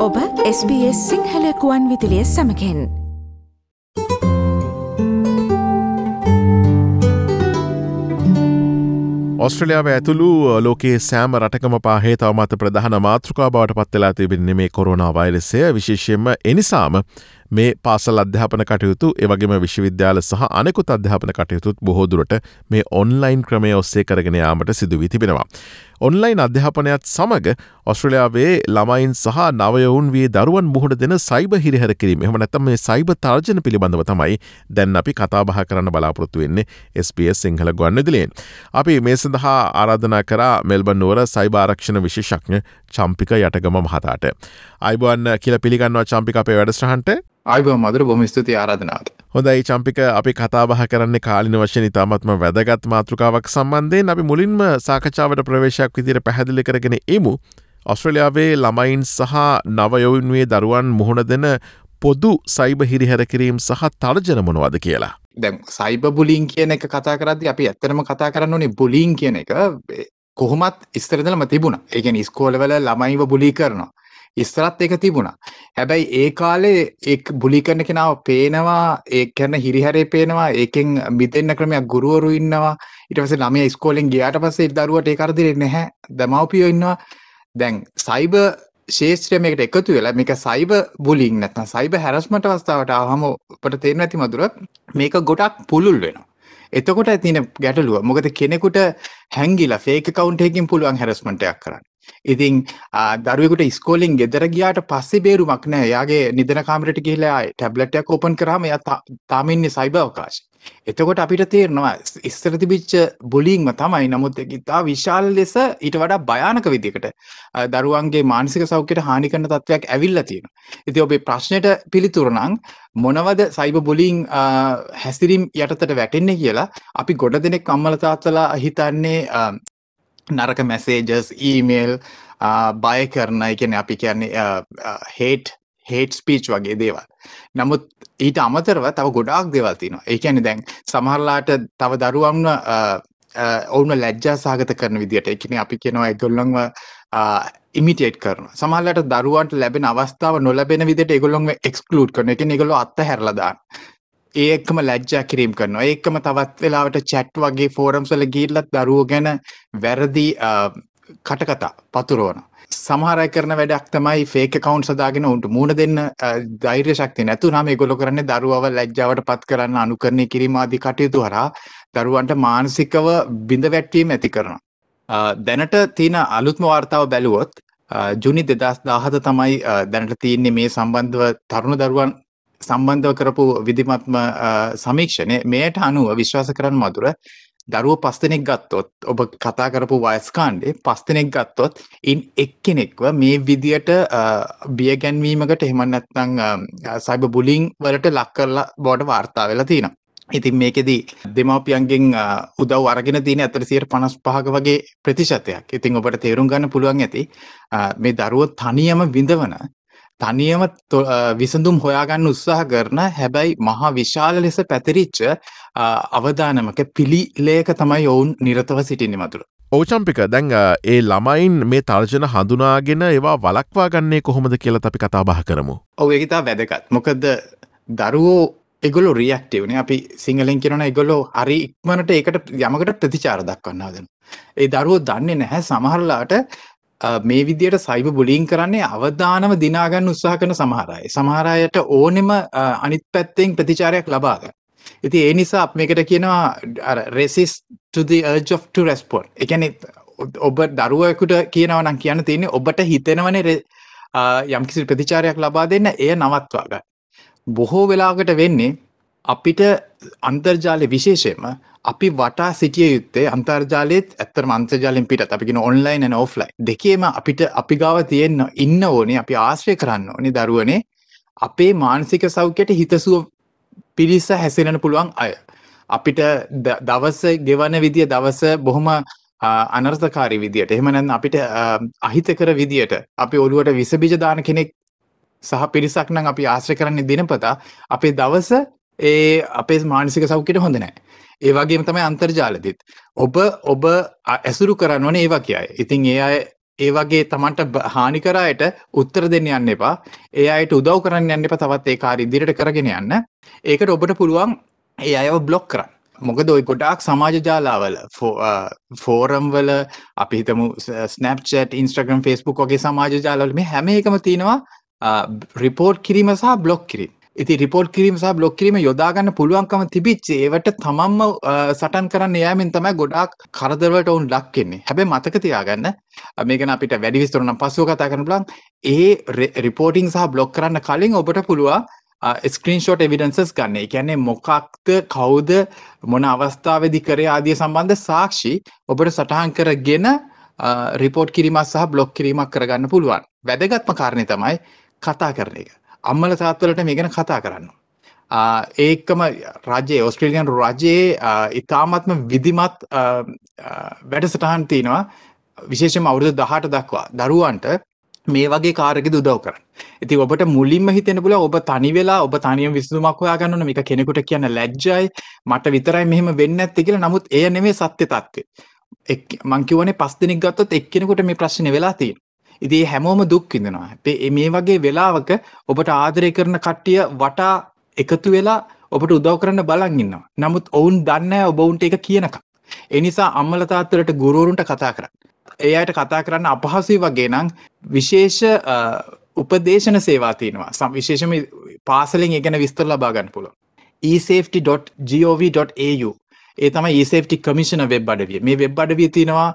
ඔබ SBS සිංහලකුවන් විදිලිය සමකෙන් ඔස්ට්‍රලියාව ඇතුළු ලෝකේ සෑම රටකම පාහේ තවමත ප්‍රධාන මාතෘකා බවට පත්වෙලා තිබෙන්නේ මේ කොරුණා වෛරසය විශේෂයෙන්ම එනිසාම මේ පාසල් අධ්‍යාපන කටයුතු එවගේම විශ්වවිද්‍යාල සහ අනෙකුත් අධ්‍යාපන කටයුතුත් බොහෝදුරට මේ ඔන්ලයින් ක්‍රමය ඔස්සේ කරගෙන යාමට සිදුවී තිබෙනවා. ඔන්ලයින් අධ්‍යාපනයත් සමඟ ඔස්ට්‍රලයාාවේ ළමයින් සහ නවයවුන් වී දරුවන් මුහුණ දෙන සයිබ හිරිහර කිරීම එම නැතම මේ සයිබ තර්ජන පිළිබඳව තමයි දැන් අපි කතාබහ කරන්න බලාපොරොත්තු වෙන්නේ SBS සිංහල ගොන්නදිලෙන්. අපි මේ සඳහා ආරාධනා කරා මෙල්බන් නුවර සයිභාරක්ෂණ විශේෂඥ චම්පික යටගම මහතාට. අයිබුවන් කියල පිළිගන්නවා චම්පික අපේ වැඩස්ටහන්ට අයිබ මදුර බොම ස්තුති ආරාධනාවට. හොඳයි චම්පික අපි කතාබහ කරන්න කාලින වශයෙන් ඉතාමත්ම වැදගත් මාතෘකාවක් සම්බන්ධයෙන් අපි මුලින්ම සාකචාවට ප්‍රවේශයක් විදිර පැහැදිලි කරගෙන එමු. ඔස්ට්‍රලියාවේ ළමයින් සහ නවයොවින්වේ දරුවන් මුහුණ දෙන පොදු සයිබ හිරිහැර කිරීම් සහ තර්ජන මොනවද කියලා. දැන් සයිබ බුලින් කියන එක කතා කරදදි අපි ඇත්තරම කතා කරන්න ඕනේ බුලින් කියන එක කොහොමත් ඉස්තරදලම තිබුණ ඒගැන ස්කෝලවල ළමයිව බුලි කරනවා. ඉස්සරත් එක තිබුණා. හැබැයි ඒ කාලේ එක් බුලි කරන කෙනාව පේනවා ඒ කරන හිරිහැරේ පේනවා ඒකෙන් මිදෙන්න ක්‍රමයක් ගුරුවරු ඉන්නවා. ඊට පස්සේ ළමයා ඉස්කෝලෙන් ගියාට පස්සේ දරුවට ඒ කරදරේ නැහැ. දමව්පියෝ ඉන්නවා. දැන් සයිබර් ශේෂත්‍රය මේකට එකතු වෙලා මේක සයිබ බුලිං නැත්නම් සයිබ හැරස්මට අවස්ථාවට ආවම අපට තේරෙන්නේ නැති මధుර මේක ගොඩක් පුළුල් වෙනවා. එතකොට තියෙන ගැටලුව මොකද කෙනෙකුට හැංගිලා ෆේක් account එකකින් පුළුවන් හැරස්මන්ට් එකක් කරන්න ඉතින් දරුවෙකුට ස්කෝලින් ගෙදර ගියාට පස්සේ බේරුමක් නෑ යාගේ නිදන කාමරට ගිහිලා ටැබ්ලට්යක් ඕපන් කරාම එයා තාම ඉන්නේ සයිබර් අවකාශය. එතකොට අපිට තේරෙනවා ඉස්සර තිබිච්ච බුලින්ම තමයි නමුත් ඒක ඉතා විශාල ලෙස ඊට වඩා භයානක විදිහකට දරුවන්ගේ මානසික සෞඛ්‍යයට හානි කරන තත්ත්වයක් ඇවිල්ලා තියෙනවා. ඉතින් ඔබේ ප්‍රශ්නෙට පිළිතුර නම් මොනවද සයිබර් බුලින් හැසිරීම් යටතට වැටෙන්නේ කියලා අපි ගොඩ දෙනෙක් අම්මලා තාත්තලා හිතන්නේ නරක මැසේජස් ඊමේල් බය කරන එකන අපි කියන්නේ හේට් හේට් ස්පීච් වගේ දේවල්. නමුත් ඊට අමතරව තව ගොඩාක් දෙවල් තිනවා ඒකැනි දැන් සමහරලාට තව දරුවම්න ඔවුන ලැජ්ජා සාගත කරන විදිට එකන අපි කෙනවා එගොල්ලොන්ව ඉමිටේට් කරන සමහලට දරුවන්ට ලැබෙන අවස්ථාව නොලබෙන විදිට එගොල්ලොන්ව එක්ස්කලූට් කරන එක නිගොල අත්ත හැරලදාන්න ඒ එක්කම ලැජ්ජා කිරීම් කරනවා. ඒකම තවත් වෙලාවට චැට් වගේ ෆෝරම්සල ගිල්ලත් දරුවෝ ගැන වැරදි කටකතා පතුරෝන සමහරය කරන වැඩක් තමයි ෆේක කවුන්් සදාගෙන උන්ට මුණ දෙන්න දෛර්ය ශක්ති නැතු නම ගොල කරන්න දරුවව ලැජ්ජාවට පත් කරන්න අනුකරණය කිරීමාදී කටයුතු හරා දරුවන්ට මානසිකව බිඳ වැට්වීම ඇති කරනවා. දැනට තියෙන අලුත්ම වාර්තාව බැලුවොත් ජුනි දෙදස් දාහත තමයි දැනට තියන්නේ මේ සම්බන්ධව තරුණ දරුවන් සම්බන්ධව කරපු විධිමත්ම සමීක්ෂණය. මෙයට අනුව විශ්වාස කරන්න මදුර දරුව පස්තනෙක් ගත්තොත් ඔබ කතා කරපු වයස්කාණ්ඩේ පස්තනෙක් ගත්තොත් ඉන් එක්කෙනෙක්ව මේ විදියට බියගැන්වීමකට එහෙමන්නත්නං සයිබ බුලිං වලට ලක් කරලා බෝඩ වාර්තා වෙලා තියෙනවා. ඉතින් මේකෙදී දෙමවපියන්ගෙන් උදව් අරගෙන තියෙන ඇතර සියයට පනස් පහක වගේ ප්‍රතිශතයක් ඉතින් ඔබට තේරුම් ගන්න පුළුවන් ඇති මේ දරුව තනියම විඳවන තනියම විසඳුම් හොයාගන්න උත්සාහ කරන හැබැයි මහා විශාල ලෙස පැතිරිච්ච අවධානමක පිළිලේක තමයි ඔවුන් නිරතව සිටින්න මතුර. ඕචම්පික දැන් ඒ ළමයින් මේ තර්ජන හඳුනාගෙන ඒවා වලක්වා ගන්නේ කොහොමද කියලා අපි කතා බහ කරමු. ඔව ඒතා වැදගත් මොකද දරුවෝ එගොලු රියක්ටවන අපි සිංහලෙන් කියරන එගොලෝ හරි ඉක්මනට ඒකට යමකට ප්‍රතිචාර දක්වන්නාදන. ඒ දරුවෝ දන්නේ නැහැ සමහරලාට මේ විදියට සයිබ බුලින් කරන්නේ අවධානම දිනාගන්න උත්සාහ කරන සමහරයි. සමහරයට ඕනෙම අනිත් පැත්තෙන් ප්‍රතිචාරයක් ලබාගන්න. ඉති ඒ නිසා අප මේකට කියනවා රෙසිස් to the urge of to respond. එකන ඔබ දරුවකුට කියනව නම් කියන්න තියන්නේ ඔබට හිතෙනවනේ යම්කිසි ප්‍රතිචාරයක් ලබා දෙන්න එය නවත්වාගන්න. බොහෝ වෙලාකට වෙන්නේ අපිට අන්තර්ජාලය විශේෂයෙන්ම අපි වටා සිටිය යුත්තේ අන්තර්ජාලයත් ඇත්තර අන්තර්ජාලෙන් පිට අපිගෙන ඔන්ලයින් න ඔෆ්ලයි දෙකේම අපිට අපි ගාව තියෙන්න්න ඉන්න ඕනේ අපි ආශ්‍රය කරන්න ඕනේ දරුවනේ අපේ මානසික සෞඛ්‍යයට හිතසුව පිරිස හැසිරෙන පුළුවන් අය. අපිට දවස ගෙවන විදිය දවස බොහොම අනර්ථකාරි විදියට. එහෙමනැන් අපිට අහිතකර විදියට අපි ඔළුවට විසබිජදාන කෙනෙක් සහ පිරිසක් නම් අපි ආශ්‍රය කරන්නේ දිනපතා අපේ දවස ඒ අපේ මානසික සෞඛ්‍යයට හොඳ නෑ. ඒ වගේම තමයි අන්තර්ජාලදිත්. ඔබ ඔබ ඇසුරු කරන්න ඕනේ ඒවා කියයි ඉතින් ඒ අය ඒ වගේ තමන්ට බ- හානි කර අයට උත්තර දෙන්න යන්න එපා. ඒ අයට උදව් කරන්න යන්න එපා. තවත් ඒ කාර්ය ඉදිරියට කරගෙන යන්න. ඒකට ඔබට පුළුවන් ඒ අයව බ්ලොක් කරන්න. මොකද ඔයි ගොඩාක් සමාජ ජාලාවල ෆෝරම් වල අපි හිතමු ස්නප්චට් ඉන්ස්ට්‍රගම් ෆස්බුක් වගේ සමාජ ජාලවල මේ හැම එකම තියෙනවා රිපෝට් කිරීම සහ බ්ලොක් කිරීම. ඉති රිපෝට් කිරීම සහ බ්ලොක් කිරීම යොදාගන්න පුළුවන්කම තිබිච්ච ඒවට තමන්ම අ, සටන් කරන්න යාමෙන් තමයි ගොඩාක් කරදරවලට ඔවුන් ලක්කෙන්නේ හැබැ මතක තියාගන්න අ, මේකන අපිට වැඩි විස්තරුනම් පස්සුව කතා කරන බලන් ඒ රිපෝටිං සහ බ්ලොක් කරන්න කලින් ඔබට පුළුවන් ස්ක්‍රීන්ෂෝට් එවිඩන්සස් ගන්න. ඒ කියන්නේ මොකක්ද කවුද මොන අවස්ථාවදි කරේ ආදිය සම්බන්ධ සාක්ෂි ඔබට සටහන් කරගෙන රිපෝට් කිරීමක් සහ බ්ලොක් කිරීමක් කරගන්න පුළුවන්. වැදගත්ම කාරණය තමයි කතා කරන එක. අම්මල තාත්වලට මේ ගැන කතා කරන්න. ආ, ඒකම රජයේ ඔස්ට්‍රේලියන් රජයේ ආ, ඉතාමත්ම විදිමත් ආ, ආ, වැඩසටහන් තියෙනවා. විශේෂම අවුරුදු දහට දක්වා දරුවන්ට මේ වගේ කාරගෙ උදව් කරන්න. ඉති ඔබට මුලින්ම හිතෙන පුල ඔබ තනි වෙලා ඔබ තනියම විසඳුමක් හොයා ගන්න මේක කෙනෙකුට කියන්න ලැජ්ජයි. මට විතරයි මෙහෙම වෙන්න ඇත්ති කියලා. නමුත් එය නෙමේ සත්‍ය තත්ත්වය. එක් මංකිවනේ පස් දෙනෙක් ගත්තොත් එක්කෙනෙකුට මේ ප්‍රශ්න වෙලා තියෙන ඉතිේ හැමෝම දුක් විඳනවා. අපේ මේ වගේ වෙලාවක ඔබට ආදරය කරන කට්ටිය වටා එකතු වෙලා ඔබට උදව් කරන්න බලන් ඉන්නවා. නමුත් ඔවුන් දන්න ඔබවුන්ට එක කියනක එනිසා අම්මල තාත්තලට ගුරුවරුන්ට කතා කරන්න. ඒ අයට කතා කරන්න අපහසුයි වගේ නම් විශේෂ අ, උපදේශන සේවා තියෙනවා. සම් විශේෂම පාසලෙන් එකන විස්තර ලබාගන්න පුළුව esafety.gov.au ඒ තම ඒසේෆ්ටි කමිෂන වෙබ් අඩවිය. මේ වෙබ් අඩවිය තියෙනවා ආ,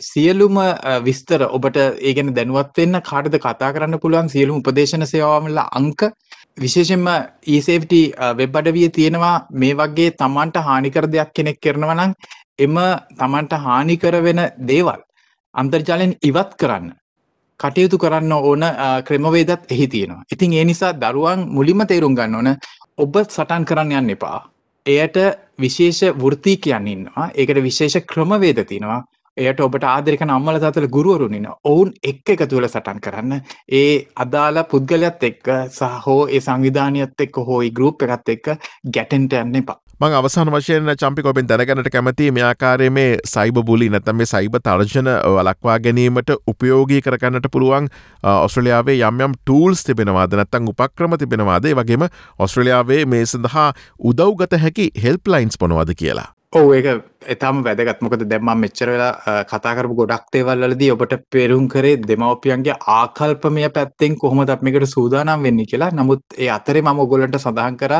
සියලුම අ, විස්තර ඔබට ඒගෙන දැනුවත්වෙන්න කාටද කතා කරන්න පුළුවන්? සියලුම උපදේශන සේවාමල අංක. විශේෂෙන්ම ඒසේෆ්ටි වෙබ් අඩවිය තියෙනවා. මේ වගේ තමන්ට හානිකර දෙයක් කෙනෙක් කරනවනම් එම තමන්ට හානිකර වෙන දේවල් අන්තර්ජාලයෙන් ඉවත් කරන්න කටයුතු කරන්න ඕන අ, ක්‍රමවේදත් එහි තියෙනවා. ඉතින් ඒ නිසා දරුවන් මුලින්ම තේරුම් ගන්න ඕන ඔබ සටන් කරන්න යන්න එපා. එයට විශේෂ වෘත්ති කියන්න ඉන්නවා. ඒකට විශේෂ ක්‍රමවේද තියෙනවා. එයට ඔබට ආදරක අම්මල තතල ගුරුවරුනින ඔවුන් එක් එක තුළ සටන් කරන්න. ඒ අදාළ පුද්ගලයක්ත් එක්ක සහෝ ඒ සංවිධානයත් එක්ක හෝයි ගරුප් එකත් එක්ක ගැටෙන්ට යන්න එපා. මං අවසාන වශයෙන් චම්පි කොපෙන් දැනගැනට කැමති මෙයාකාරය මේ සයිබ බුලි නැතම මේ සයිබ තර්ජන වලක්වා ගැනීමට උපයෝගී කරගන්නට පුළුවන් ඔස්ට්‍රලියාවේ යම් යම් ටූල්ස් තිබෙනවාද? නැත්තං උපක්‍රම තිබෙනවාදේ? වගේම ඔස්ට්‍රලියාවේ මේ සඳහා උදව්ගත හැකි හෙල්ප්ලයින්ස් පොනවද කියලා. ඔව ඒක එතාම වැදගත්. මොකද දැම්ම මෙච්චර වෙලා අ, කතා කරපු ගොඩක් දේවල්වලදී ඔබට පෙරුම් කරේ දෙමවපියන්ගේ ආකල්පමය පැත්තෙන් කොහොමද අපමිකට සූදානම් වෙන්න කියලා. නමුත් ඒ අතරේ මම ඔගොලන්ට සඳහන් කර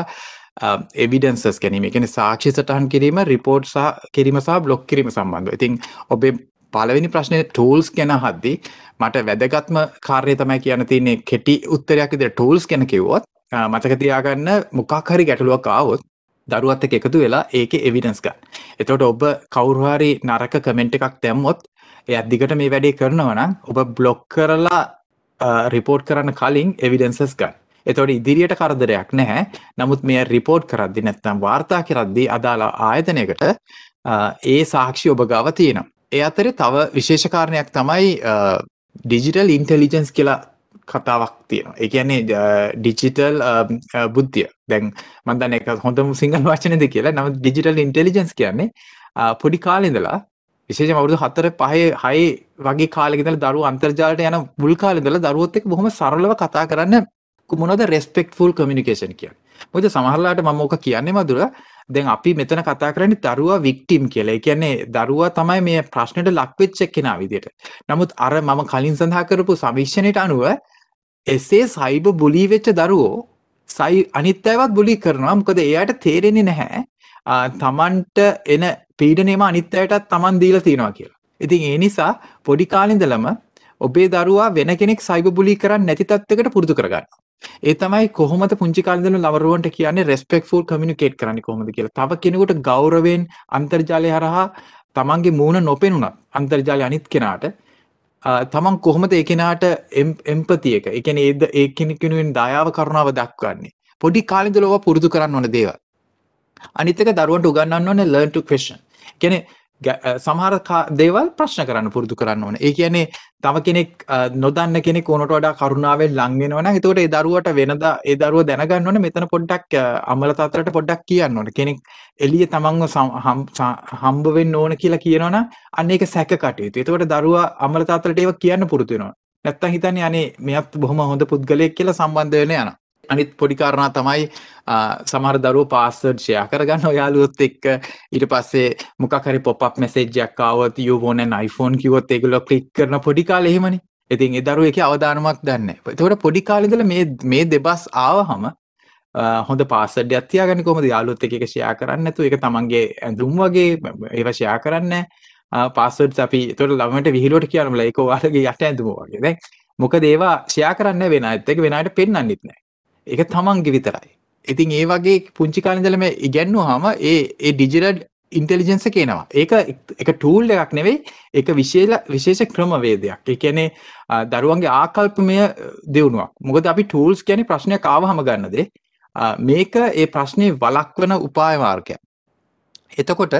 එවිඩන්සස් ගැනීම. එකන සාක්ෂි සටහන් කිරීම රිපෝට් සහ කිරීම සහ බ්ලොක් කිරීම සම්බන්ධ ඉතින් ඔබේ පලවෙනි ප්‍රශ්නය ටූල්ස් ගැන හද්දි මට වැදගත්ම කාර්ය තමයි කියන්න තියන්නේ කෙටි උත්තරයක් ඉදිර ටූල්ස් ගැන කිව්වොත් අ, මතක තියාගන්න මොකක් හරි ගැටලුවක් ආවොත් දරුවත් එක්ක එකතු වෙලා ඒක එවිඩන්ස් ගන්න. එතකොට ඔබ කවුරු හරි නරක කමෙන්ට් එකක් දැම්මොත් ඒ අදිගට මේ වැඩේ කරනවා නම් ඔබ බ්ලොක් කරලා රිපෝට් කරන්න කලින් එවිඩන්සස් ගන්න. එතකොට ඉදිරියට කරදරයක් නැහැ. නමුත් මේ රිපෝට් කරද්දි නැත්නම් වාර්තා කරද්දී අදාළ ආයතනයකට අ, ඒ සාක්ෂි ඔබ ගාව තියෙනවා. ඒ අතරේ තව විශේෂ කාරණයක් තමයි ඩිජිටල් ඉන්ටෙලිජන්ස් කියලා කතාවක් තියෙනවා. ඒ කියන්නේ ඩිජිටල් uh, uh, බුද්ධිය. දැන් මම දන්නේ ඒක හොඳම සිංහල වචනේද කියලා. නමුත් ඩිජිටල් ඉන්ටෙලිජන්ස් කියන්නේ අ, පොඩි කාලේ ඉඳලා විශේෂම අවුරුදු 4 5 6 වගේ කාලෙක ඉඳලා දරුවෝ අන්තර්ජාලයට යන මුල් කාලේ ඉඳලා දරුවොත් එක්ක බොහොම සරලව කතා කරන්න මොනවද රෙස්පෙක්ට්ෆුල් කමියුනිකේෂන් කියන්නේ. මොකද සමහරලාට මම ඕක කියන්නේ මදුර දැන් අපි මෙතන කතා කරන්නේ දරුවා වික්ටිම් කියලා. ඒ කියන්නේ දරුවා තමයි මේ ප්‍රශ්නෙට ලක් වෙච්ච කෙනා විදියට. නමුත් අර මම කලින් සඳහන් කරපු සමීක්ෂණයට අනුව එසේ සයිබ බුලී වෙච්ච දරුවෝ සයි අනිත් අයවත් බුලි කරනවා. මොකද එයාට තේරෙන්නේ නැහැ ආ, තමන්ට එන පීඩනයම අනිත් අයටත් තමන් දීලා තියෙනවා කියලා. ඉතින් ඒ නිසා පොඩි කාලේ ඉඳලම ඔබේ දරුවා වෙන කෙනෙක් සයිබ බුලි කරන්නේ නැති තත්යකට පුරුදු කරගන්න. ඒ තමයි කොහොමද පුංචි කාලේ ඉඳලා ලවරුවන්ට කියන්නේ රෙස්පෙක්ට්ෆුල් කමියුනිකේට් කරන්නේ කොහොමද කියලා. තව කෙනෙකුට ගෞරවයෙන් අන්තර්ජාලය හරහා තමන්ගේ මූණ නොපෙනුනත් අන්තර්ජාලය අනිත් කෙනාට ආ, තමන් කොහොමද ඒ කෙනාට එම්පති එක ඒ කියන්නේ ඒද ඒ කෙනෙක් වෙනුවෙන් දයාව කරුණාව දක්වන්නේ. පොඩි කාලේ ඉඳලා ඕවා පුරුදු කරන්න ඕන දේවල්. අනිත් එක දරුවන්ට උගන්වන්න ඕනේ learn to question. කියන්නේ ගැ- අ, සමහර කා- දේවල් ප්‍රශ්න කරන්න පුරුදු කරන්න ඕන ඒ කියන්නේ තව කෙනෙක් අ, නොදන්න කෙනෙක් ඕනට වඩා කරුණාවෙන් ලං වෙනවනම් එතකොට ඒ දරුවට වෙනදා ඒ දරුව දැනගන්න ඕනේ මෙතන පොඩ්ඩක් අ, අම්මලා තාත්තලාට පොඩ්ඩක් කියන්න ඕනේ කෙනෙක් එළිය තමන්ව සම්- හම්- සා- හම්බ වෙන්න ඕන කියලා කියනවනම් අන්න ඒක සැක කටයුතු. එතකොට දරුවා අම්මලා තාත්තලාට ඒක කියන්න පුරුදු වෙනවා. නැත්තම් හිතන්නේ අනේ මෙයත් බොහොම හොඳ පුද්ගලයෙක් කියලා සම්බන්ධ වෙන්න යනවා. අනිත් පොඩි කාරණා තමයි අ, සමහර දරුවෝ පාස්වර්ඩ් ෂෙයා කරගන්න යාළුවොත් එක්ක ඊට පස්සේ මොකක් හරි පොප් මැසේජ් එකක් ආවොත් you want an iPhone කිව්වොත් ඒගොල්ලෝ ක්ලික් කරන පොඩි කාලේ එහෙමනේ. ඉතින් ඒ දරුවෝ ඒකේ අවධානමක් දන්නේ නැහැ. ඒතකොට පොඩි කාලේ ඉඳලා මේ මේ දෙබස් ආවහම අ, හොඳ පාස්වර්ඩ් එකක් තියාගන්න කොහොමද යාළුවොත් එක්ක ඒක ෂෙයා කරන්නේ නැතුව ඒක තමන්ගේ ඇඳුම් වගේ ඒවා ෂෙයා කරන්නේ පාස්වර්ඩ්ස් අපි ඒතකොට ළමයට විහිළුවට කියනමලා ඒක ඔයාලගේ යට ඇඳුම වගේ. දැන් මොකද ඒවා ෂෙයා කරන්න වෙන අයත් එක්ක වෙන අයට පෙන්වන්නෙත් නැහැ. ඒක තමන්ගේ විතරයි. ඉතින් ඒ වගේ පුංචි කාලේ ඉඳලම ඉගැන්නුවාම ඒ ඒ ඩිජිටල් ඉන්ටෙලිජන්ස් එක එනවා. ඒක එක ටූල් එකක් නෙවෙයි ඒක විශේෂ විශේෂ ක්‍රමවේදයක්. ඒ කියන්නේ අ, දරුවන්ගේ ආකල්පමය දියුණුවක්. මොකද අපි ටූල්ස් කියන්නේ ප්‍රශ්නයක් ආවහම ගන්න දේ. අ, මේක ඒ ප්‍රශ්නේ වළක්වන උපාය මාර්ගයක්. එතකොට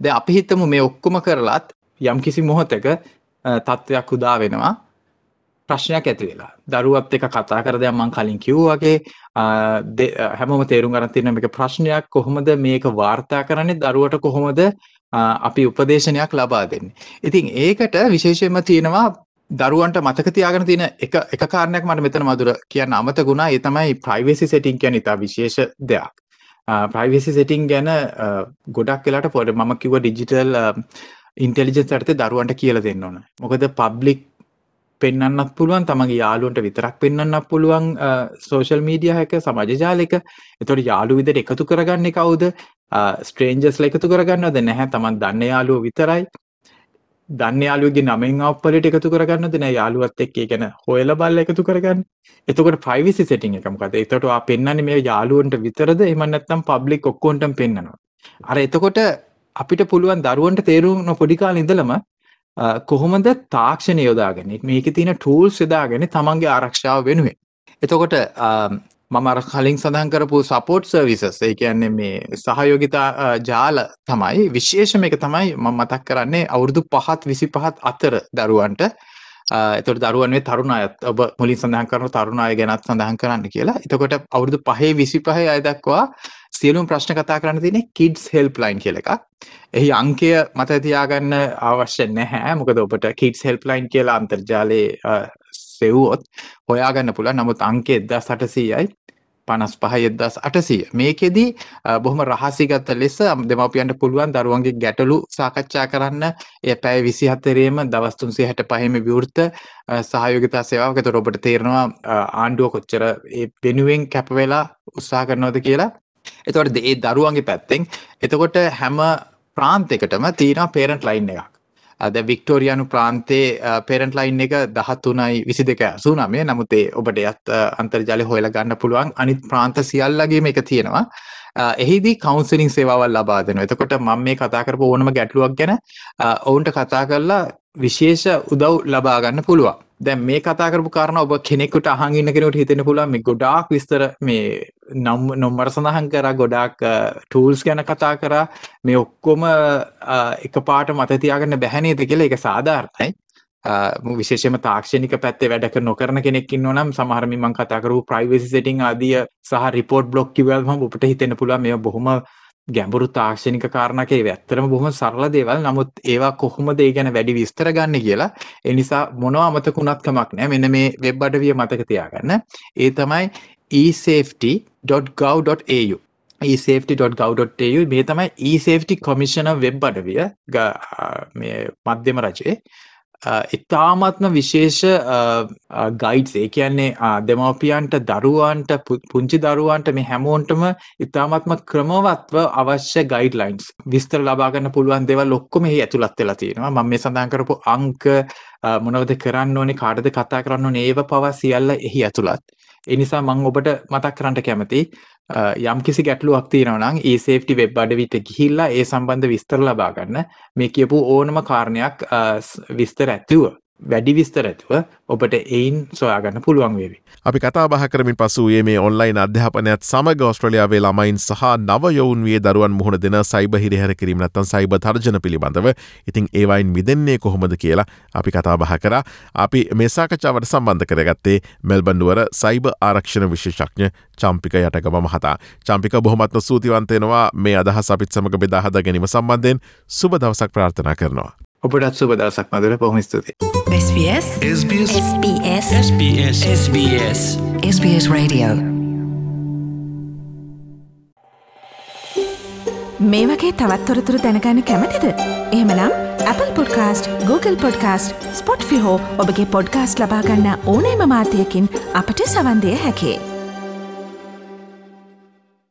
දැන් අපි හිතමු මේ ඔක්කොම කරලත් යම්කිසි මොහොතක අ, තත්ත්වයක් උදා වෙනවා. ප්‍රශ්නයක් ඇති වෙලා. දරුවත් එක්ක කතා කර දැන් මම කලින් කිව්වා වගේ අ, දෙ- අ, හැමෝම තේරුම් ගන්න තියෙන මේක ප්‍රශ්නයක් කොහොමද මේක වාර්තා කරන්නේ දරුවට කොහොමද අ, අපි උපදේශනයක් ලබා දෙන්නේ. ඉතින් ඒකට විශේෂයෙන්ම තියෙනවා දරුවන්ට මතක තියාගෙන තියෙන එක එක කාරණයක් මට මෙතන මధుර කියන්න අමතක වුණා. ඒ තමයි privacy setting කියන්නේ ඉතා විශේෂ දෙයක්. ප්‍රයිවසි සෙටිං ගැන අ, ගොඩක් වෙලාට පොඩ මම කිව්ව ඩිජිටල් ඉන්ටෙලිජන්ස් යටතේ දරුවන්ට කියලා දෙන්න ඕන. මොකද පබ්ලික් පෙන්වන්නත් පුළුවන් තමන්ගේ යාළුවන්ට විතරක් පෙන්වන්නත් පුළුවන් සෝෂල් මීඩියා එක සමාජ ජාලයක. එතකොට යාළුවෝ විදිහට එකතු කරගන්නේ කවුද? ස්ට්‍රේන්ජර්ස්ලා එකතු කරගන්නවද නැහැ තමන් දන්න යාළුවෝ විතරයි. දන්න යාළුවගේ නමෙන් අප්පලට එකතු කරගන්නද නෑ යාළුවත් එක්ක ඒ කියන්නේ හොයලා බලලා එකතු කරගන්න. එතකොට privacy setting එක මොකද? එතකොට ආ පෙන්වන්නේ මේ යාළුවන්ට විතරද එහෙම නැත්නම් public ඔක්කොන්ටම පෙන්වනවා. අර එතකොට අපිට පුළුවන් දරුවන්ට තේරුම් නො පොඩි කාලේ ඉඳලම අ, කොහොමද තාක්ෂණය යොදාගන්නේ මේකේ තියෙන tools යොදාගෙන තමන්ගේ ආරක්ෂාව වෙනුවෙන්. එතකොට අ, මම අර කලින් සඳහන් කරපු support services ඒ කියන්නේ මේ සහයෝගිතා අ, ජාල තමයි විශේෂම එක තමයි මම මතක් කරන්නේ අවුරුදු 5ත් 25ත් අතර දරුවන්ට අ, එතකොට දරුවන් මේ තරුණ අයත් ඔබ මුලින් සඳහන් කරන තරුණ අය ගැනත් සඳහන් කරන්න කියලා. එතකොට අවුරුදු 5 25 අය දක්වා සියලුම ප්‍රශ්න කතා කරන්න තියෙන්නේ kids helpline කියලා එකක්. එහි අංකය මත තියාගන්න අවශ්‍ය නැහැ. මොකද ඔබට kids helpline කියලා අන්තර්ජාලයේ අ, සෙව්වොත් හොයාගන්න පුළුවන්. නමුත් අංකය 1800යි 55 1800. මේකෙදි අ, බොහොම රහසිගත ලෙස දෙමාපියන්ට පුළුවන් දරුවන්ගේ ගැටලු සාකච්ඡා කරන්න ඒ පැය 24ේම දවස් 365ම විවෘත අ, සහයෝගිතා සේවාවක්. ඒතකොට ඔබට තේරෙනවා අ, ආණ්ඩුව කොච්චර ඒ වෙනුවෙන් කැප වෙලා උත්සාහ කරනවද කියලා. එතකොට ඒ දරුවන්ගේ පැත්තෙන් එතකොට හැම ප්‍රාන්තයකටම තියෙනවා පේරන්ට් ලයින් එකක්. අද වික්ටෝරියානු ප්‍රාන්තේ පේරන්ට් ලයින් එක 13යි 22 89 නමුත් ඒ ඔබට එයත් අ, අන්තර්ජාලය හොයලා ගන්න පුළුවන් අනිත් ප්‍රාන්ත සියල්ලගේම එක තියෙනවා. අ, එහිදී කවුන්සලින් සේවාවල් ලබා දෙනවා. එතකොට මම මේ කතා කරපු ඕනම ගැටලුවක් ගැන අ, ඔවුන්ට කතා කරලා විශේෂ උදව් ලබා ගන්න පුළුවන්. දැන් මේ කතා කරපු කාරණා ඔබ කෙනෙකුට අහන් ඉන්න කෙනෙකුට හිතෙන්න පුළුවන් මේ ගොඩාක් විස්තර මේ නම් නොම්බර සඳහන් කරා ගොඩාක් ටූල්ස් ගැන කතා කරා මේ ඔක්කොම අ, එකපාරට මත තියාගන්න බැහැ නේද කියලා ඒක සාධාරණයි. අ, මු විශේෂයෙන්ම තාක්ෂණික පැත්තේ වැඩ කර නොකරන කෙනෙක් ඉන්නවා නම් සමහර මේ මම කතා කරපු privacy setting ආදිය සහ report block කිව්වම ඔබට හිතෙන්න පුළුවන් මේවා බොහොම ගැඹුරු තාක්ෂණික කාරණාක ඒවා ඇත්තටම බොහොම සරල දේවල්. නමුත් ඒවා කොහොමද ඒ ගැන වැඩි විස්තර ගන්න කියලා ඒ නිසා මොනවා අමතක වුණත් කමක් නැහැ. මෙන්න මේ වෙබ් අඩවිය මතක තියාගන්න. ඒ තමයි esafety.gov.au esafety.gov.au මේ තමයි esafety commissioner වෙබ් අඩවිය ග- අ, මේ මධ්‍යම රජයේ. අ, ඉතාමත්ම විශේෂ ගයිඩ්ස් ඒ කියන්නේ අ, දෙමව්පියන්ට දරුවන්ට පු- පුංචි දරුවන්ට මේ හැමෝන්ටම ඉතාමත්ම ක්‍රමවත්ව අවශ්‍ය ගයිඩ්ලයින්ස් විස්තර ලබා ගන්න පුළුවන් දේවල් ඔක්කොම එහි ඇතුළත් වෙලා තියෙනවා. මම මේ සඳහන් කරපු අංක අ, මොනවද කරන්න ඕනේ කාටද කතා කරන්න ඕනේ ඒව පවා සියල්ල එහි ඇතුළත්. ඒ නිසා මම ඔබට මතක් කරන්න කැමතියි යම් කිසි ගැටලුවක් තියෙනවා නම් ඒ සේෆ්ටි වෙබ් අඩවිට ගිහිල්ලා ඒ සම්බන්ධ විස්තර ලබා ගන්න. මේ කියපු ඕනම කාරණයක් අ, ස්- විස්තර ඇතුව. වැඩි විස්තර ඇතුව ඔබට එයින් සොයාගන්න පුළුවන් වේවි. අපි කතා බහ කරමින් පසුයේ මේ ඔන්ලයින් අධ්‍යාපනයත් සමග ඔස්ට්‍රලියාවේ ළමයින් සහ නව යොවුන් විය දරුවන් මුහුණ දෙන සයිබ හිරිහැර කිරීම නැත්තන් සයිබ තර්ජන පිළිබඳව ඉතිං ඒවයින් මිදන්නේ කොහොමද කියලා අපි කතා බහ කර අපි මේසාකචාවට සම්බන්ධ කරගත්තේ මෙල්බන්ඩුවර සයිබ ආරක්ෂණ විශේෂඥ චම්පික යටගම මහතා චම්පික බොහොමත්ම සූතිවන්තයනවා මේ අදහස් අපිත් සමඟ බෙදාහද ගැනීම සම්බන්ධයෙන් සුබ දවසක් ප්‍රාර්ථනා කරනවා. ඔබටත් සුබ දවසක් මදුර පොහොම ස්තුතියි. SBS? SBS. SBS. SBS. SBS. SBS Radio. මේ වගේ තවත්තොරතුරු දැනගන්න කැමතිද. එහමනම් Apple podcast Google podcast Spotify ඔබගේ පොඩ්කාස්ට ලබාගන්න ඕනෑම මාධ්‍යයකින් අපට සවන්දය හැකේ.